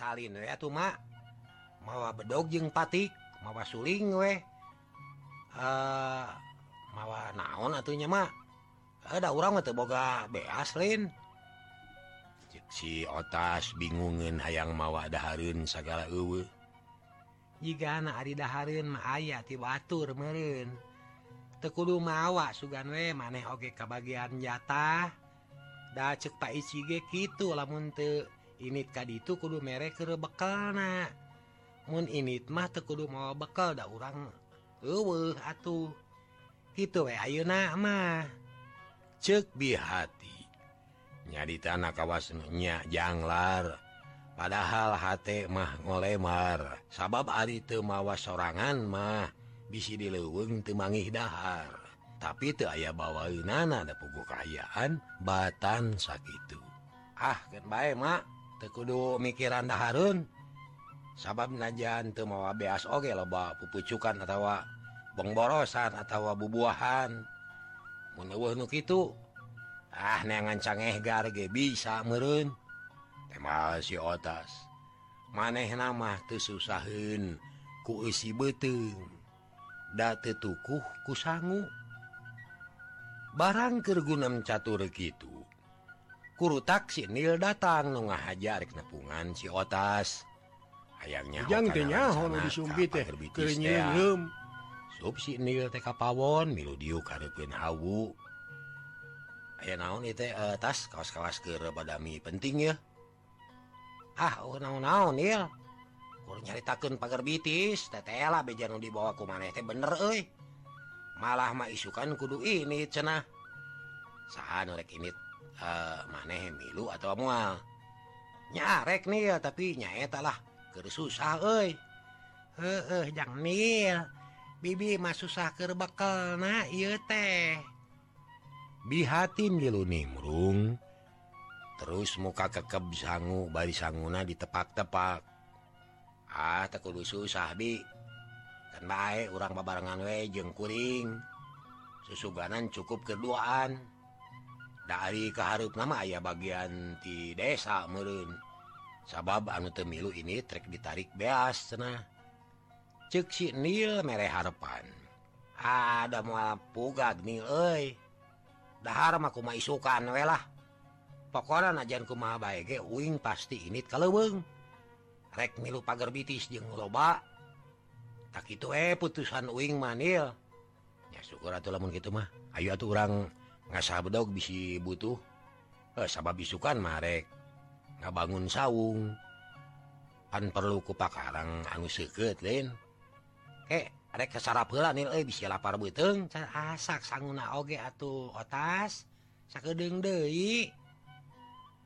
salin ya cuma mawa bedog jeng patik mawa suling weh uh, mawa naon atunya mah ada orang atau boga beaslin si otas bingungin hayang mawa daharun segala uwe jika anak Ari daharun ayat ti batur merin tekudu mawa sugan we maneh oge kebagian jatah. Da cek pak icige gitu lamun teu ini tadi itu kudu merek ke bekal Mun ini mah kudu mau bekal da orang eueuh atuh. Gitu we ayeuna nama cek bihati nyadi tanah kawasnya janglar padahal H mah ngolemar. Sabab Ari temawa sorangan mah. Bisi dileweng temangi dahar. Tapi teu aya bawa nana ada pugu kayaan batan sakit ah baik Mak. kudu mikiran daharun. Sabab najan mauwa beas oge loba pupucukan atau bongborosan atau bubuahan. Menewuh nu itu ah neangan cangeh garge bisa merun tema si otas. Maneh nama tuh susahun ku isi beteng da tetukuh ku sangu. Barang kergunam catur gitu kuru taksi nil datang nu ngahaja ngahajar nepungan si otas. Ayamnya subsi nil TK Pawon miludiu karepin hawu. Aya naon ieu itu atas eh, kaos-kaos keur badami penting ya ah oh, naon-naon nil kur nyaritakeun pager bitis tetela beja nu dibawa ku maneh teh bener euy. Malah mah isukan kudu ini cenah. Saha nu rek ini uh, maneh milu atau mual. Nyarek nih tapi nyaetalah ke susah eh eh jangan mil. Bibi mah susah ke bekal na teh. Bihati milu nimrung terus muka kekeb sangu bari sanguna ditepak-tepak. Ah tak kudu susah bi. Kan baik orang babarengan we jeung kuring. Susuganan cukup keduaan. dari keharup nama ayah bagian di desa merun sabab anu temilu ini trek ditarik beas cenah. Cek si nil mereh harapan ada mau pugag nil euy. Dahar mah kumaha isukan we lah. Pokona najan kumaha bae ge uing pasti init kaleuweung rek milu pagar bitis jeung loba. Tak itu eh putusan uing manil ya syukur atuh lamun gitu mah. Ayo atuh urang ngasabdog bisi butuh eh, sabab bisukan marek ngabangun saung. Pan perlu kupakarang anu seket lain eh rek kesarap heula nil euy bisi lapar beuteung asak ah, sanguna oge atuh otas. Sakedeung deui.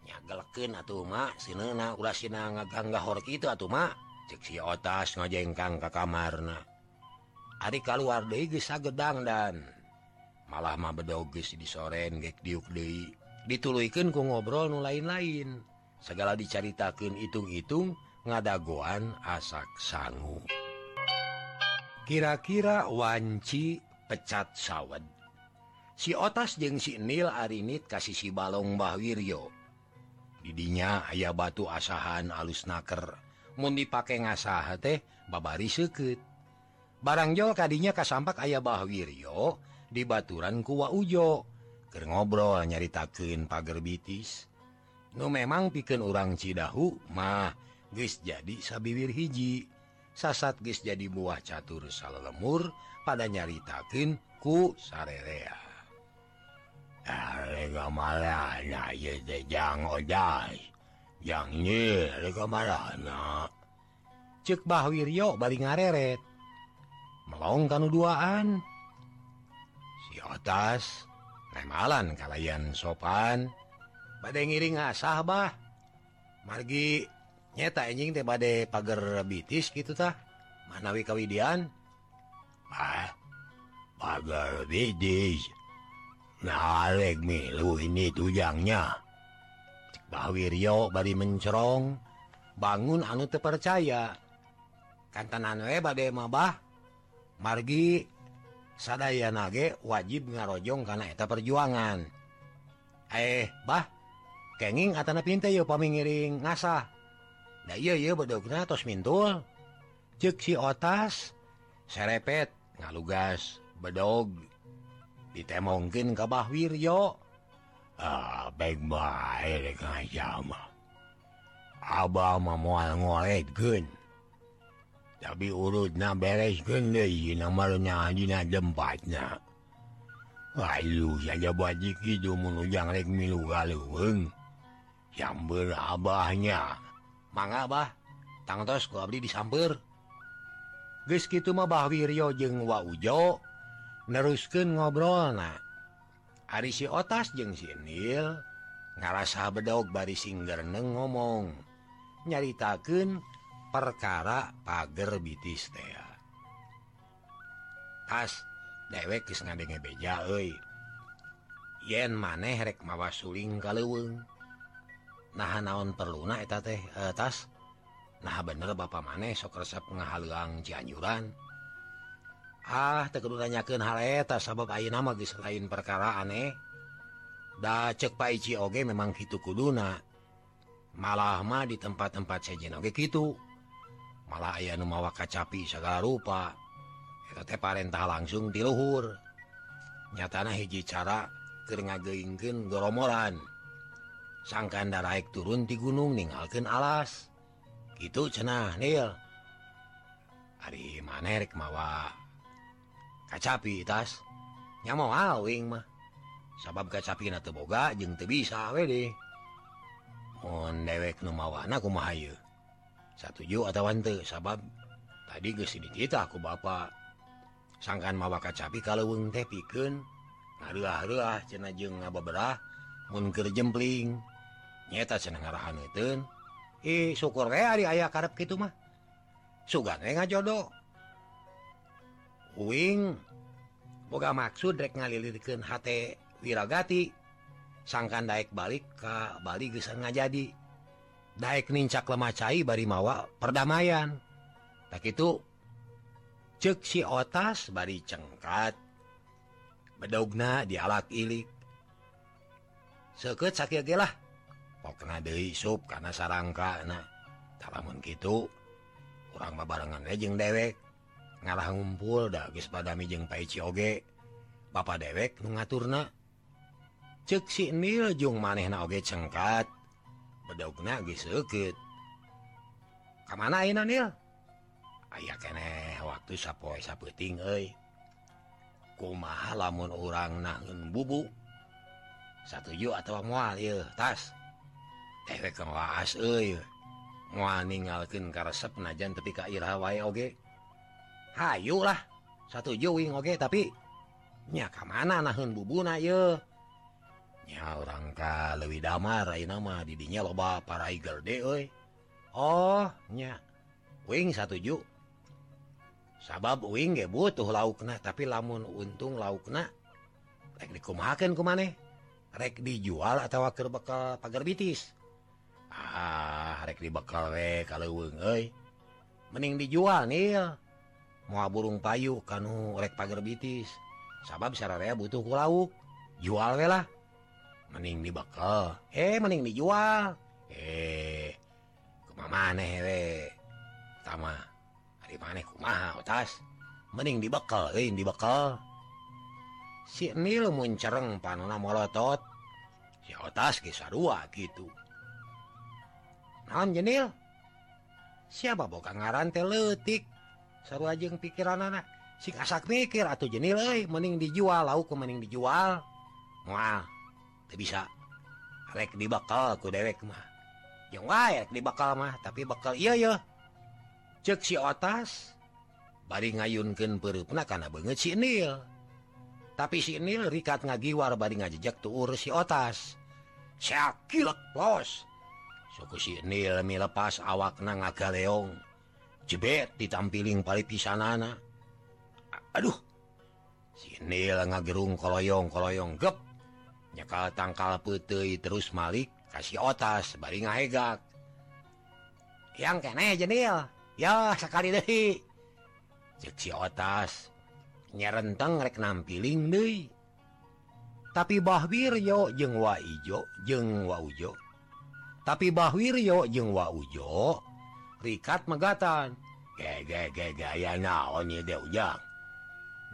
Nyagelekeun atuh mak sineuna ulah sina ngaganggahor kitu atuh mak ceuk si otas ngajengkang ka kamarna. Ari kaluar deui geus sagedang dan. malah mah bedogis di soren gek diuk Dei dituluken ku ngobrol nu lain-lain. Segala dicaritakan itung-itung ngadagoan asak sanggu kira-kira wanci pecat sawwed si otas jeung si nil arinit kasih si balong Bahwiryo didinya ayaah batu asahan alus naker. Mu dipakai ngasaha teh babari seket barang Jol tadinya kasampak ayah Bahwiryo dibaturan kuwa Ujo. Ke ngobrol nyaritakin pagar bitis. Nu memang piken orang Cidahu mah guys jadi sabiwir hiji. Sasat guys jadi buah catur salah lemur pada nyaritakin ku sarerea. Cek Bah Wiryo bari ngareret. Melong kan duaan. atas remalan kalian sopan. Bad ngiring asah bah. Margi nyeta enjing teh badai pagar bitis gitutah manawi kawidian ah pagar bitis. Nalek milu ini tujangnya. Bah Wiryo bari mencerong. Bangun anu terpercaya. Kantanan we bade mabah margi sadaya nage wajib ngarojong karena eta perjuangan. Eh bah kenging atana pinta yuk pamingiring ngasah da iya iya bedogna tos mintul. Cek si otas serepet ngalugas bedog ditemongkin ke bah wiryo ah baik baik ngajama abah mau ngoret gun tapi urut na beres namanya jempatnya Ayu saja bajik itu menujang milu galung yang berabahnya. Manga bah tangtos ku abdi disamper geus kitu mah Bah Wiryo jeung Wa Ujo neruskeun ngobrolna ari si Otas jeung si Nil ngarasa bedog bari singgerneng ngomong. Nyaritakeun perkara pagar bitis as dewek beja yen maneh rek mawa suling kaleweng nah naon perluna eta teh e, Tas. Nah bener bapak maneh sok resep ngahaluang Cianjuran. Ah teu kudu nanyakeun hal eta sabab ayeuna mah geus lain perkara aneh. Da cek Pak Ici Oge memang kitu kuduna. Malah mah di tempat-tempat sejen Oge kitu. malah aya nu mawa kacapi segala rupa. Parentah langsung diluhur nyatana hiji cara keur ngageingkeun goromoran. Sangkan daraik turun di gunung ningken alas. Gitu cenah nil. Hari manerek mawa kacapi tas. Nya mau awing mah. Sabab kacapi na teu bisa weh deh. Mun dewek nu mawana kumaha yeuh satuju atauwante sabab. Tadi gesini kita aku Bapak. Sangkan mawaka capi kalau weng teh piken. Ngarulah-rulah cena jeung ngababerah munker jempling. Nyata cenah ngarahan itu ih eh, syukur we ari aya karep kitu mah. Sugan we ngajodo uing boga maksud rek ngalilirkeun hate wiragati. Sangkan daek balik ka Bali geus ngajadi jadi Daek nincak lemacai bari mawa perdamaian. Tak itu cek si otas bari cengkat. Bedogna di alat ilik. Seket sakit lah. Pokna deui sup karena sarangka nah tak gitu kurang babarengan lejeng dewek. Ngalah ngumpul da geus padami jeung paici oge bapak dewek nu ngaturna. Cek si nil jung manehna oge cengkat. bedauket kemana Nil? Aya kene waktu sappo sappeting ku lamun orang naun bubu? Satuju atau mual tas. Dewek waas mua ka resep najan tepi ka irhawa oge. Hayulah satu juwing oge tapi nya nahun bubu bubuna ye orangngka lebih damar nama didinya loba para Eagle de Ohnya wing satuju. Sabab wing butuh laukna tapi lamun untung laukna dikumhaken ku maneh rek dijual atau wakil bekal pagar bitis? Ah rek di bekal we kalau mending dijual nih mau burung payu kanu rek pagar bitis. Sabab sararea butuh ku lauk. Jual welah mening dibakal he mening dijual eh. eh maneh eh. pertama hari maneh ma atas mening dibakal eh, dibakal sinil muncereng panona molotot. Si atas kisah dua gitu. Naon jenil siapa boga ngaran teh letik seru aja yang pikiran anak sing asak mikir atau jenil eh, mening dijual lauk mening dijual mual bisa. Rek di bakal ku dewek mah. Yang wae di bakal mah tapi bakal iya ya cek si otas bari ngayunkan perupna karena banget si nil. Tapi si nil rikat ngagiwar bari ngajejak tuur si otas. Sakilek los suku si nil na awakna ngagaleong. Jebet ditampiling pali pisanana aduh. Si nil ngagerung koloyong koloyong gep. nyekal tangkal putih terus Malik kasih otas bari ngahegak. Yang kene jenil ya sekali deh cek si otas nyerenteng rek nampiling deh tapi Bah Wiryo jeung wa ijo jeung wa ujo. Tapi Bah Wiryo jeung wa ujo rikat megatan. Gege gege ya naon ye deh ujang?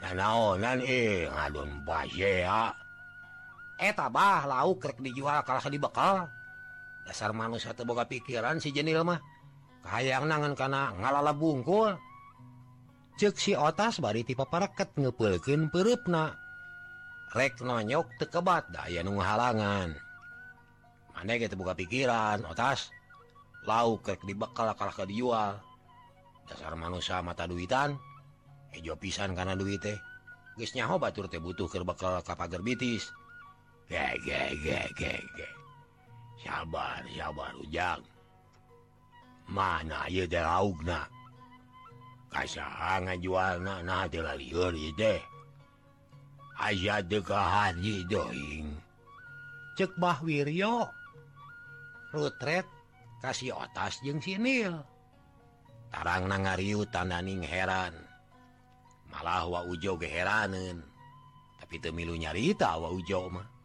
Nah naonan eh ngadun ah. eh tabah lauk rek dijual kalah di bekal. Dasar manusia terboga pikiran si jenil mah. Kayak nangan karena ngalala bungkul cek si otas bari tipe paraket ngepulkin perupna. Rek nonyok tekebat daya nunggu halangan mana gitu buka pikiran otas. Lauk rek di bekal kalah ke dijual. Dasar manusia mata duitan. Hijau pisan karena duit teh. Geus nyaho batur teh butuh keur bakal ka pagar bitis. sabar sabar ujang. Mana kasangan jual cek cekbah Wiryo. Rutret kasih otas jeung sinil. Tarang na ngariu tananing heran. Malah wa ujo geheranen tapi temilu nyarita wa ujo mah.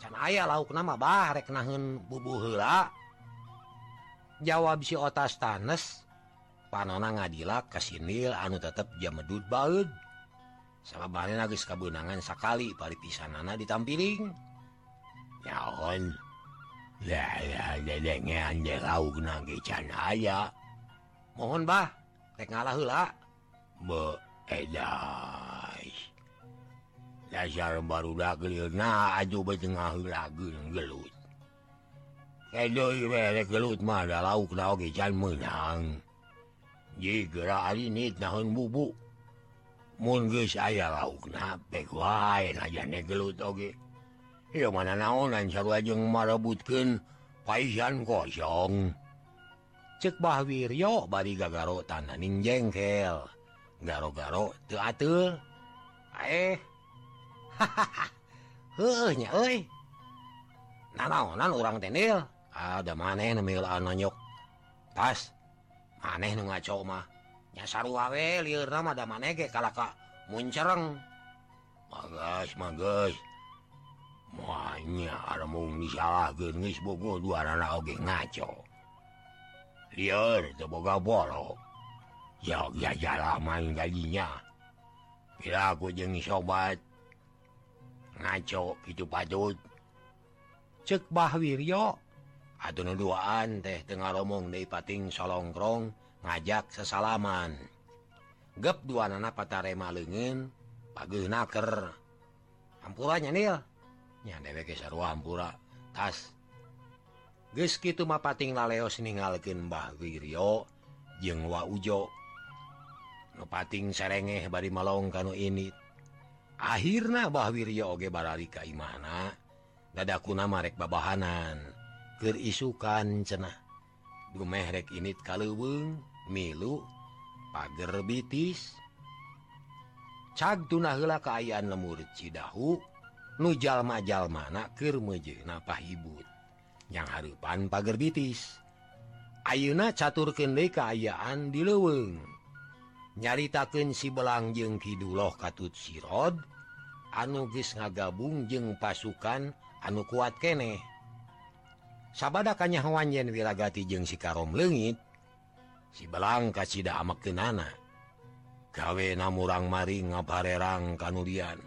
can aya lauk nama barek naun bubu hela jawab si otas tanes panona ngadila kasinil anu tetap jamedut baud sama bahan geus kabunangan sakali pari pisan nana ditampiling nyaon mohon bah rek ngalah hela be edah dasar baru dah gelir na aju betengah heula gelut. Edoy bere gelut mah da lauk na oge can menang. Jika hari ini nahun bubuk mun geus aya lauk na pek wae najane gelut oge Iya mana naonan sarua jeung marebutkeun paisan kosong. cek Bah Wiryo bari gagaro tananing jengkel garo-garo tuh eh hehnya oi nanaonan urang tenil ada maneh nemil anyok tas maneh nu ngaco mah nyasar wawe lieur mah ada maneh ge kalaka muncereng magas magas Mahnya ada mau disalahkan geus bogo dua anak oge ngaco lieur teu boga bolok ya ya jalan main gajinya Bila aku jengi sobat ngaco gitu padut cek Bawiryo aduh nuduaan teh Tengah ngomong di pating Solongkrong ngajak sesalaman. Gep dua anak patarema malengin pagi naker. Hampuranya nilnya dewek hampura. Tas. Geus gitu mah pating laleos ningalken Mbah Wiryo jeng wa ujo. Ngepating serenge bari Malong kanu ini akhirnya Bahwirya oge barari Kaimana dadaku namarek babahanan keisukan cenah. Dumehrek init kalweng milu pagar bitis. Cag tunahla keayaan lemur Cidahu nujalmajal mana kermeje napa hibut yang harepan pagar bitis. Ayeuna catur kende keayaan di leweng nyaritaken si Belang jeng Kiduloh Katut sirod anugis ngagabung jeung pasukan anu kuat keneh sabada hewan yen wilagati jeung sikarom legit si belang kasida amak kenana gawe namurang mari ngaparerang kanudian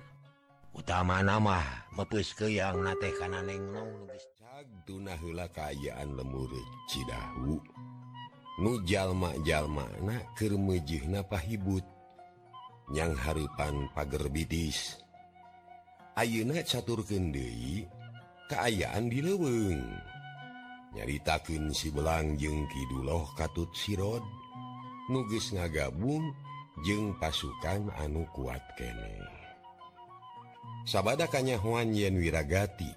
utama nama mepus ke yang nate kananeng nong nugis cag dunahula kaayaan lemur cidahu. nujalma-jalmakkermujihna pahibut. Yang Harpan pagar bitis Ayeuna catur Kendei keayaan di leweng nyaritakan si belang jeng Kiduloh katut sirod. Nugis ngagabung jeng pasukan anu kuat kene. Sabada kanyahuan Yen Wirragati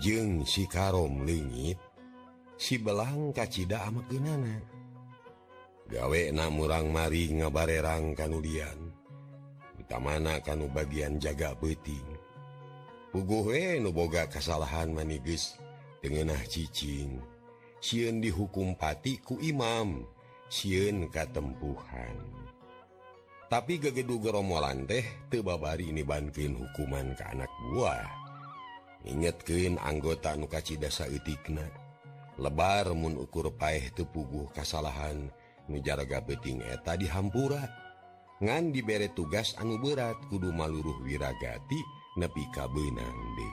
jeng si Karom legit si belang kacita ama genana gawe na murang mari ngabarerang kanudian utamana kanu bagian jaga beting puguhe nuboga kesalahan maniges tengenah cicing. Sieun dihukum pati ku imam sieun katempuhan. Tapi gegedu geromolan teh tebabari ini bantuin hukuman ke anak buah. Ingetkeun anggota nukacita sautikna lebar ukur paeh tepuguh kasalahan nujaraga beting eta dihampura ngan diberre tugas anu berat kudu maluruh wiragati nepi kabenang de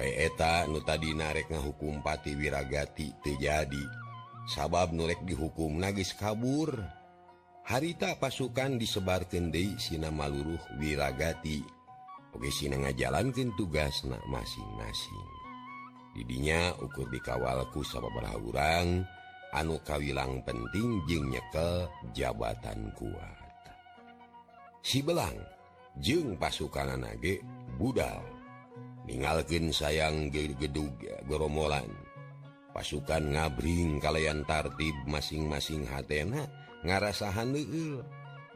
eta nu tadi narek ngahukum pati wiragati terjadi sabab nurek dihukum nagis kabur. Harita pasukan disebar kende Sina maluruh wiragati. Oke Sin ngajalankan tugas nak masing-masing. didinya ukur dikawalku sama berhaurang anu kawilang penting jengnya ke jabatan kuat. Si belang jeng pasukan nage budal. Ningalken sayang gedug geromolan pasukan ngabring kalian tartib masing-masing hatena ngarasahan leil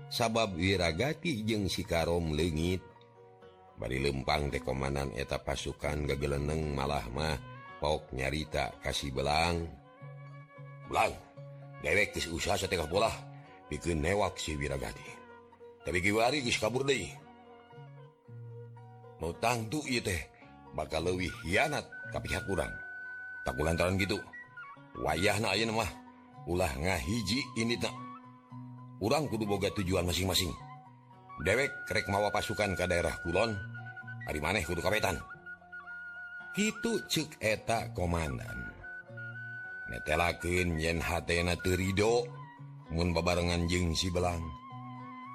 sabab wiragati jeung si karom legit bari lempang tekomanan eta pasukan gageleneng malah mah pok nyarita kasih belang. Belang dewek tis usaha setengah bola bikin newak si wiragati tapi kiwari kis kabur deh mau tangtu iya teh bakal lebih hianat ke pihak kurang tak lantaran gitu. Wayah na ayeuna mah ulah ngahiji ini tak urang kudu boga tujuan masing-masing. dewek krek mawa pasukan ke daerah Kulon hari maneh kudu kawetan. Gitu cek eta komandan. Netelakeun yen hatena terido mun babarengan jeng si belang.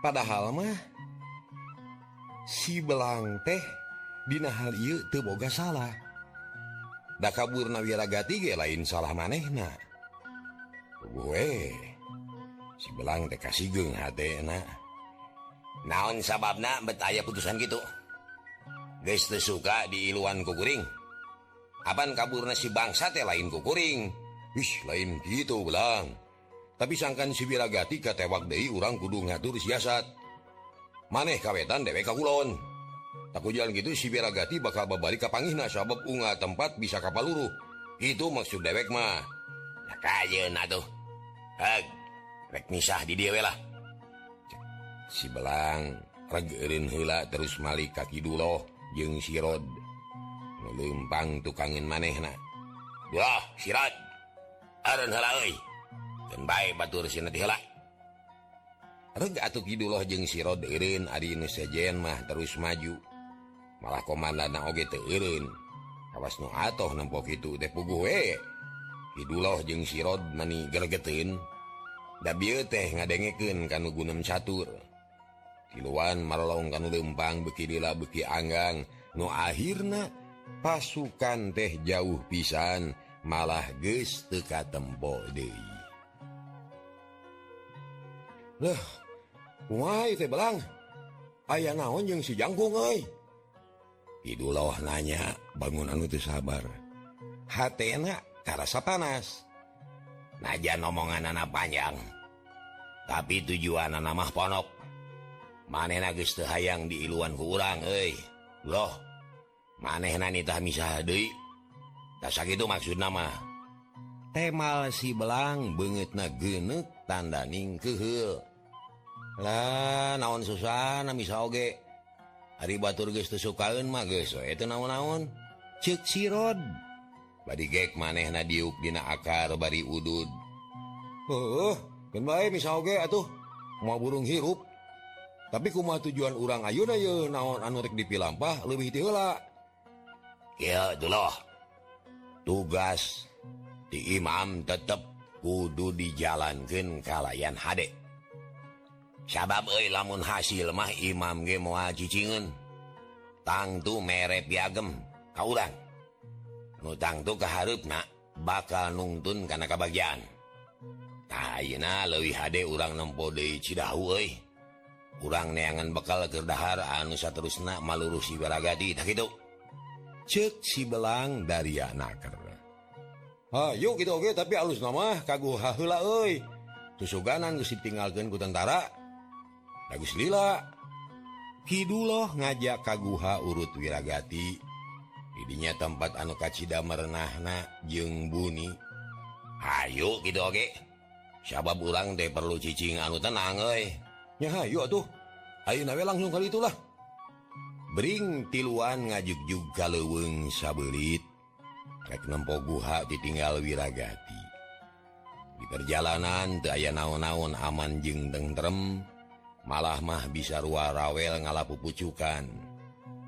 Padahal mah si belang teh dina hal ieu teu boga salah. Da kaburna wiragati ge lain salah manehna. Gue si belang teh kasigeng hatena. naon sababna betaya putusan gitu? Guys suka di Iuan kukuring. Apaan kabur nasi bangsa teh lain kukuring. Wih, lain gitu ulang. Tapi sangkan si Wiragati katewak Dei urang kudu ngatur siasat. Maneh kawetan dewek Kulon tak jalan gitu sibiragati bakal babalik kapangih sabab unga tempat bisa kapal luruh itu maksud dewek mah. Nah, kay tuh. Misah di diawelah si belang regerin hela terus Malik kaki dulu jeung sirod melumpang tukangin manehna. Wah sirod Aran hela dan bae batur sinat hela Reg atuh kiduloh jeung sirod irin ari nu sejen mah terus maju. Malah komandana oge teu irin awas nu atoh nempok itu teh puguh eh. we kiduloh jeung sirod mani gergetin da bieu teh ngadengikeun kanu gunem catur. kiluan malongkan lempang bekilah beki Anggang. Nuahirna pasukan teh jauh pisan malah ges teka tembok Delang aya naon yang sijanggung Idul loh nanya bangunan itu sabar. Hatna karena panas. Najan omongan anak panjang tapi tujuan anak mah ponok. maneh nagis hayang di iluan kurang eh loh maneh itu maksud nama temal si belang banget na genek tandaning kehellah naon susana misge hari Batur sukaun itu naon-naon? Cek sirod. Bad gek maneh na diuk dina akar bari udud. Oh, baik misge atuh. Mau burung hirup. tapi kuma tujuan urang? Ayuna y naon anurek dipilampah lebih tila itulah tugas di Imam tetap kudu dijalankan kalayan Hde sabab e, lamun hasil mah Imam ge tangtu merek piagem kaulang nutangtu keharp na bakal nungtun karena kebagian Taina lebih Hde urang nempo Cidahu kurang neangan bekal terdahar anusa terus na si Ibaragadi tak itu cek si belang dari naker Ayo gitu oke okay, tapi alus nama kagu hahula oi tusuganan geus tinggalkan ku tentara. Bagus Lila. Kiduloh ngajak kaguha urut wiragati. Didinya tempat anu kacida merenahna jeng buni. Ayo gitu oke. Okay. urang teh deh perlu cicing anu tenang oi Hayu atuh. Ayo nawe langsung kali itulah. Bring tiluan ngajuk juga leweng sabelit rek nempo guha ditinggal wiragati. Di perjalanan daya naon-naon aman jeng tengrem malah mah bisa ruah rawel ngalapu pucukan.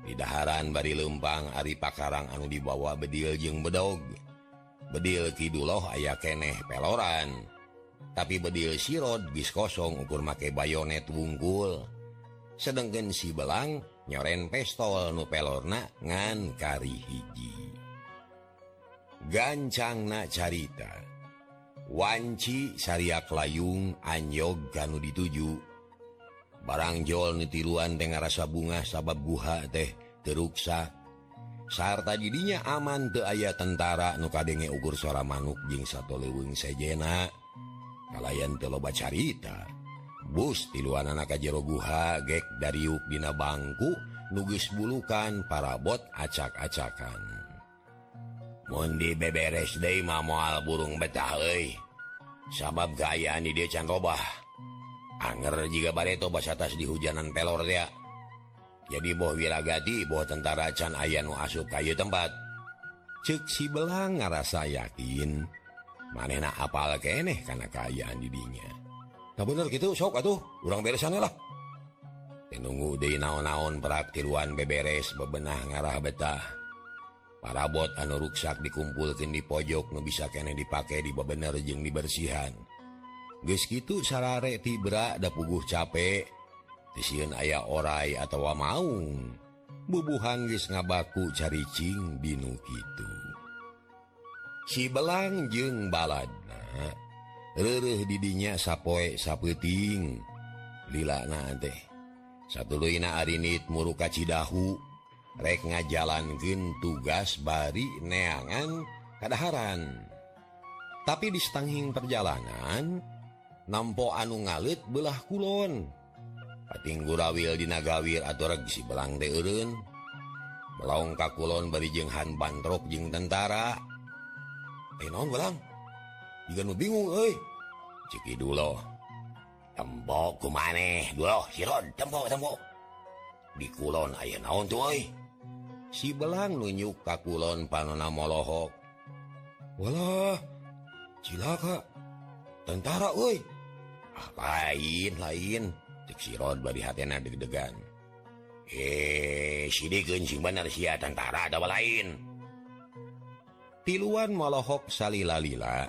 Di daharan bari lempang Ari Pakarang anu dibawa bedil jeng bedog bedil Kiduloh ayah keneh peloran. tapi bedil sirod bis kosong ukur make bayonet wunggul. Sedangkan si belang nyoren pestol nu pelorna ngan kari hiji. Gancang na carita. Wanci syariak layung anyog ganu dituju. Barangjol nitiruan dengan rasa bunga sabab buha teh teruksa sarta didinya aman te aya tentara nukadenge ukur suara manuk jing satu leweng sejena. kalayan teloba carita. Bus di luar anak jeroguha gek dari yukdina bangku nugis bulukan para bot acak-acakan mundi beberes De maal burung betah sabab gayaan dia canrobah Anger jika bareto bas atas di hujanan pelor dia. Jadi boh wirragati boh tentara Can Ayanu asup kayu tempat. Ceksi belang ngerasa yakin manena apal keeh karena keayaan didinya. Nah, bener gitu sok atuh. Kurang beresanlah menunggu di naon-naon berat tiruan beberes bebenah ngarah betah. Para bot anu ruksak dikumpulkan di pojok nu bisa kene dipakai di bebener jeung dibersihan. Geus kitu sarare tibra da puguh capek tisieun aya orai atawa maung. Bubuhan geus ngabaku caricing binu kitu. sibelang jeung baladna leruh didinya sapoe sapeting. Lila na teh. Satu Luina Arinit muruka Cidahu rek ngajalankan tugas bari neangan keadaran tapi distanghing perjalanan nampo anu ngalit belah kulon. Patingguraawil digawir atau regsi belang deun melongka Kulon berijenghan bantrok jeung tentara. non bingung dulu tembok maneh di Kulon aya naon tuh si belang nunjuk ka Kulon panona molohok walah cilaka tentara woi ah, lain lain sirot bari hatena deg-degan eh sidikeun sing bener sia tentara ada lain tiluan malohok salilalila.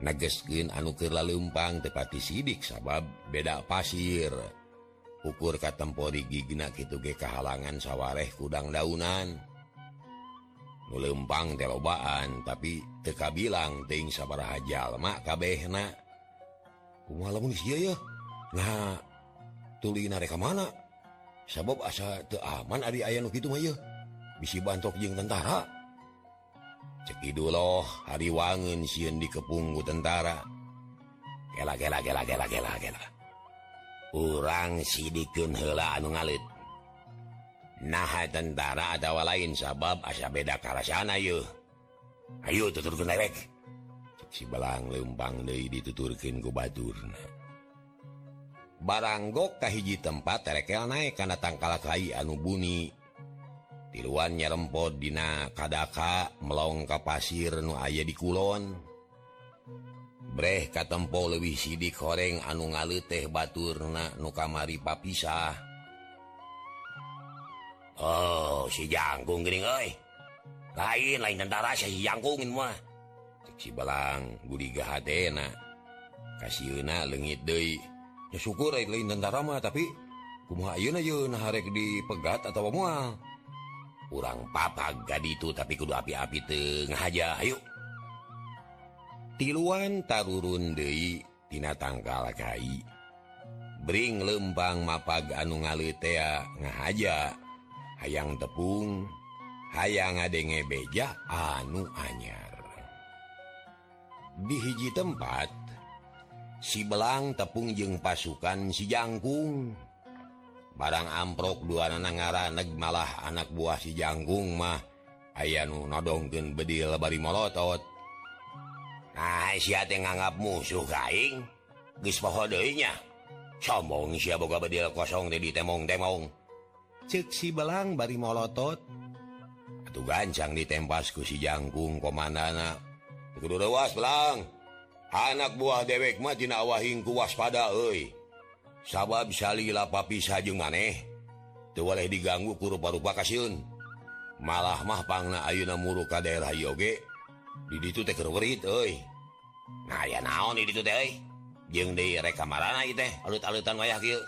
Nageskin anukirlah Lumpang tepati sidik sabab beda pasir. Ukur katempori gigna gitu ge kehalangan sawareh kudang daunan. Nulempang telobaan tapi teka bilang ting sabar hajalmak kabehna. Kumalamun ya? Nah tuli nareka mana? Sabab asa teu aman ari aya nu kitu mah bisi bantok jeung tentara. cekidul loh hari wangun siun di kepunggu tentara. Gela gela gela gela gela gela. Orang sidikun hela anu ngalit nah tentara atawa lain sabab asa beda karasana yuk ayo tuturkan erek si belang lempang deui dituturkeun ku baturna. Barang gok ka hiji tempat terekel naik kana tangkala kai anu bunyi tiluannya rempot Dina Kadaka melongka pasir Nu aya di Kulon. Breh katempo lebih sidik goreng anu ngale teh nu nukamari papisah. Oh si jangkung Gering lain lain tentara si jangkungin mah. Si Belang hatena. kasihuna lengit deui. Ya syukur lain tentara mah tapi kumuna Yuna Yuna harek dipegat atau mual? urang papa ga itu tapi kudu api-api Tenja Ayo. Tiluan Tarurun Detina tanggal Kai. Bring lembang mapag anu ngalitea ngahaja. Hayang tepung hayang ngadenge beja anu anyar. Di hiji tempat si belang tepung jeng pasukan si jangkung. barang amprok dua anak ngaraneg malah anak buah si Janggung mah. Aya nu nodongken bedil bari molotot. Nah, nganggap musuh kaing gispohodonya sombong si boga bedil kosong di temong-temong. Ceksi belang bari molotot. Atuh gancang ditempasku si Janggung komandana. Kudu dewas belang. Anak buah dewek mah tina awahing ku waspada euy. sabab Salila papi sajung maneh. Tuwaleh diganggu ku rupa-rupa kasyun malah mah pangna Ayeuna muru ka daerah yoge di ditu teh kerurit euy. Nah ya naon di ditu teh euy? Jeung di rek kamarana ieu teh alut-alutan wayah kieu.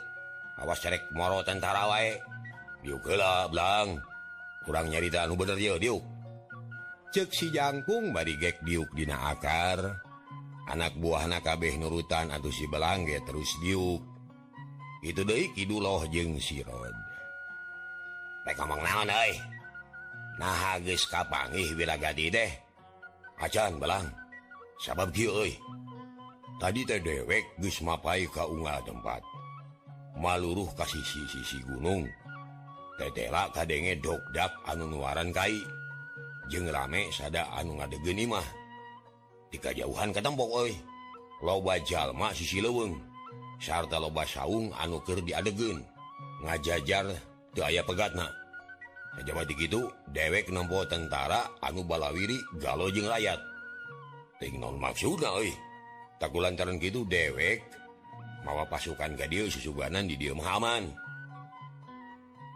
Awas cerek moro tentara wae diuk heula kurang nyarita anu bener ieu diuk. Cek si jangkung bari gek diuk dina akar. Anak buahna kabeh nurutan atuh si belangge terus diuk. itu Kidullah jeung sirod. Ngomong naon nah kapangih wilagadi deh. Acan belang. Sabab kieu euy? Tadi teh dewek geus mapai ka unggal tempat. Maluruh ka sisi sisi gunung tetela kadenge dokdak anu nuaran kai. Jeung rame sada anu ngadegeni mah. Di kajauhan katempok oi loba jalma sisi leuweung. sarta loba sauung anuker diadegen ngajajar teu aya pegatna. Jawa gitu dewek nempo tentara anu balawiri galo jeng rakyat ting maksud tak lantaran gitu dewek mawa pasukan gadio susuganan di dia Muhammadman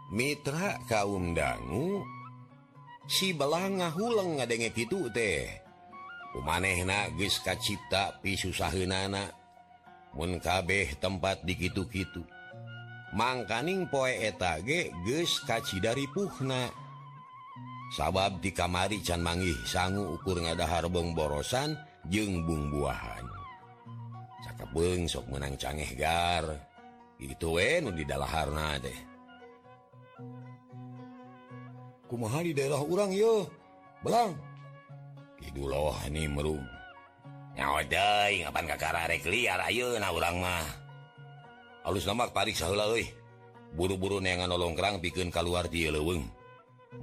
Mitra kaum dangu si belanga huleng ngadenge gitu teh. Maneh na Gka cipta pisu sahunana munkabeh tempat dikitu-kitu. Mangkaning poe etage geus kaci dari Puhna sabab di kamari can mangih sangu ukur ngadahar bongborosan jeung buahan. Cakepung sok menang cangeh gar. Itu we nu di dalaharna teh. Kumaha di daerah urang yo belang. Kidul loh nih merung kapan kakak liar Ayo na mah. Halus nama tarik buru-buru nengan nolongkrang bikin keluar dia leweng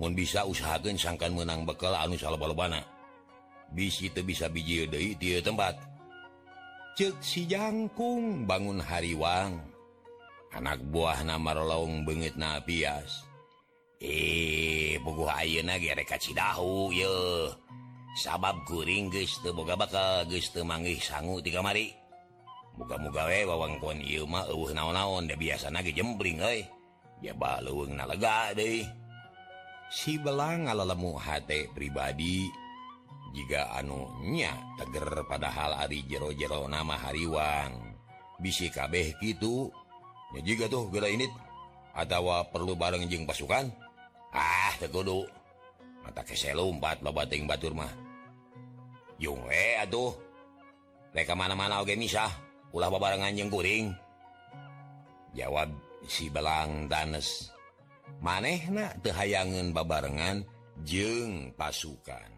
mau bisa usahakan sangkan menang bekal anu salbana bisi itu bisa biji Dehi dia tempat. Cek si jangkung bangun hariwang anak buah nama lolong bengit napias eh buku ayeuna gereka cidahu yeuh. sababkuring Gumoga bakal Gustu manggih sanggu tiga mari. Muka-mugawe wewengkon Iuma uh naon-naon udah biasa nage jembling jaba luweng nalega deh si belang ngalalemu hate pribadi jika anunya teger padahal Ari jero-jero nama Hariwang. Bisi kabeh gitu ya juga tuh gera ini atau perlu bareng jeng pasukan? Ah tegudu mata keselumpat lo bating batur mah. Jue aduh mereka mana-mana oge misah ulah babarengan jeung kuring? Jawab si belang danes manehna tehayangan babarengan jeng pasukan?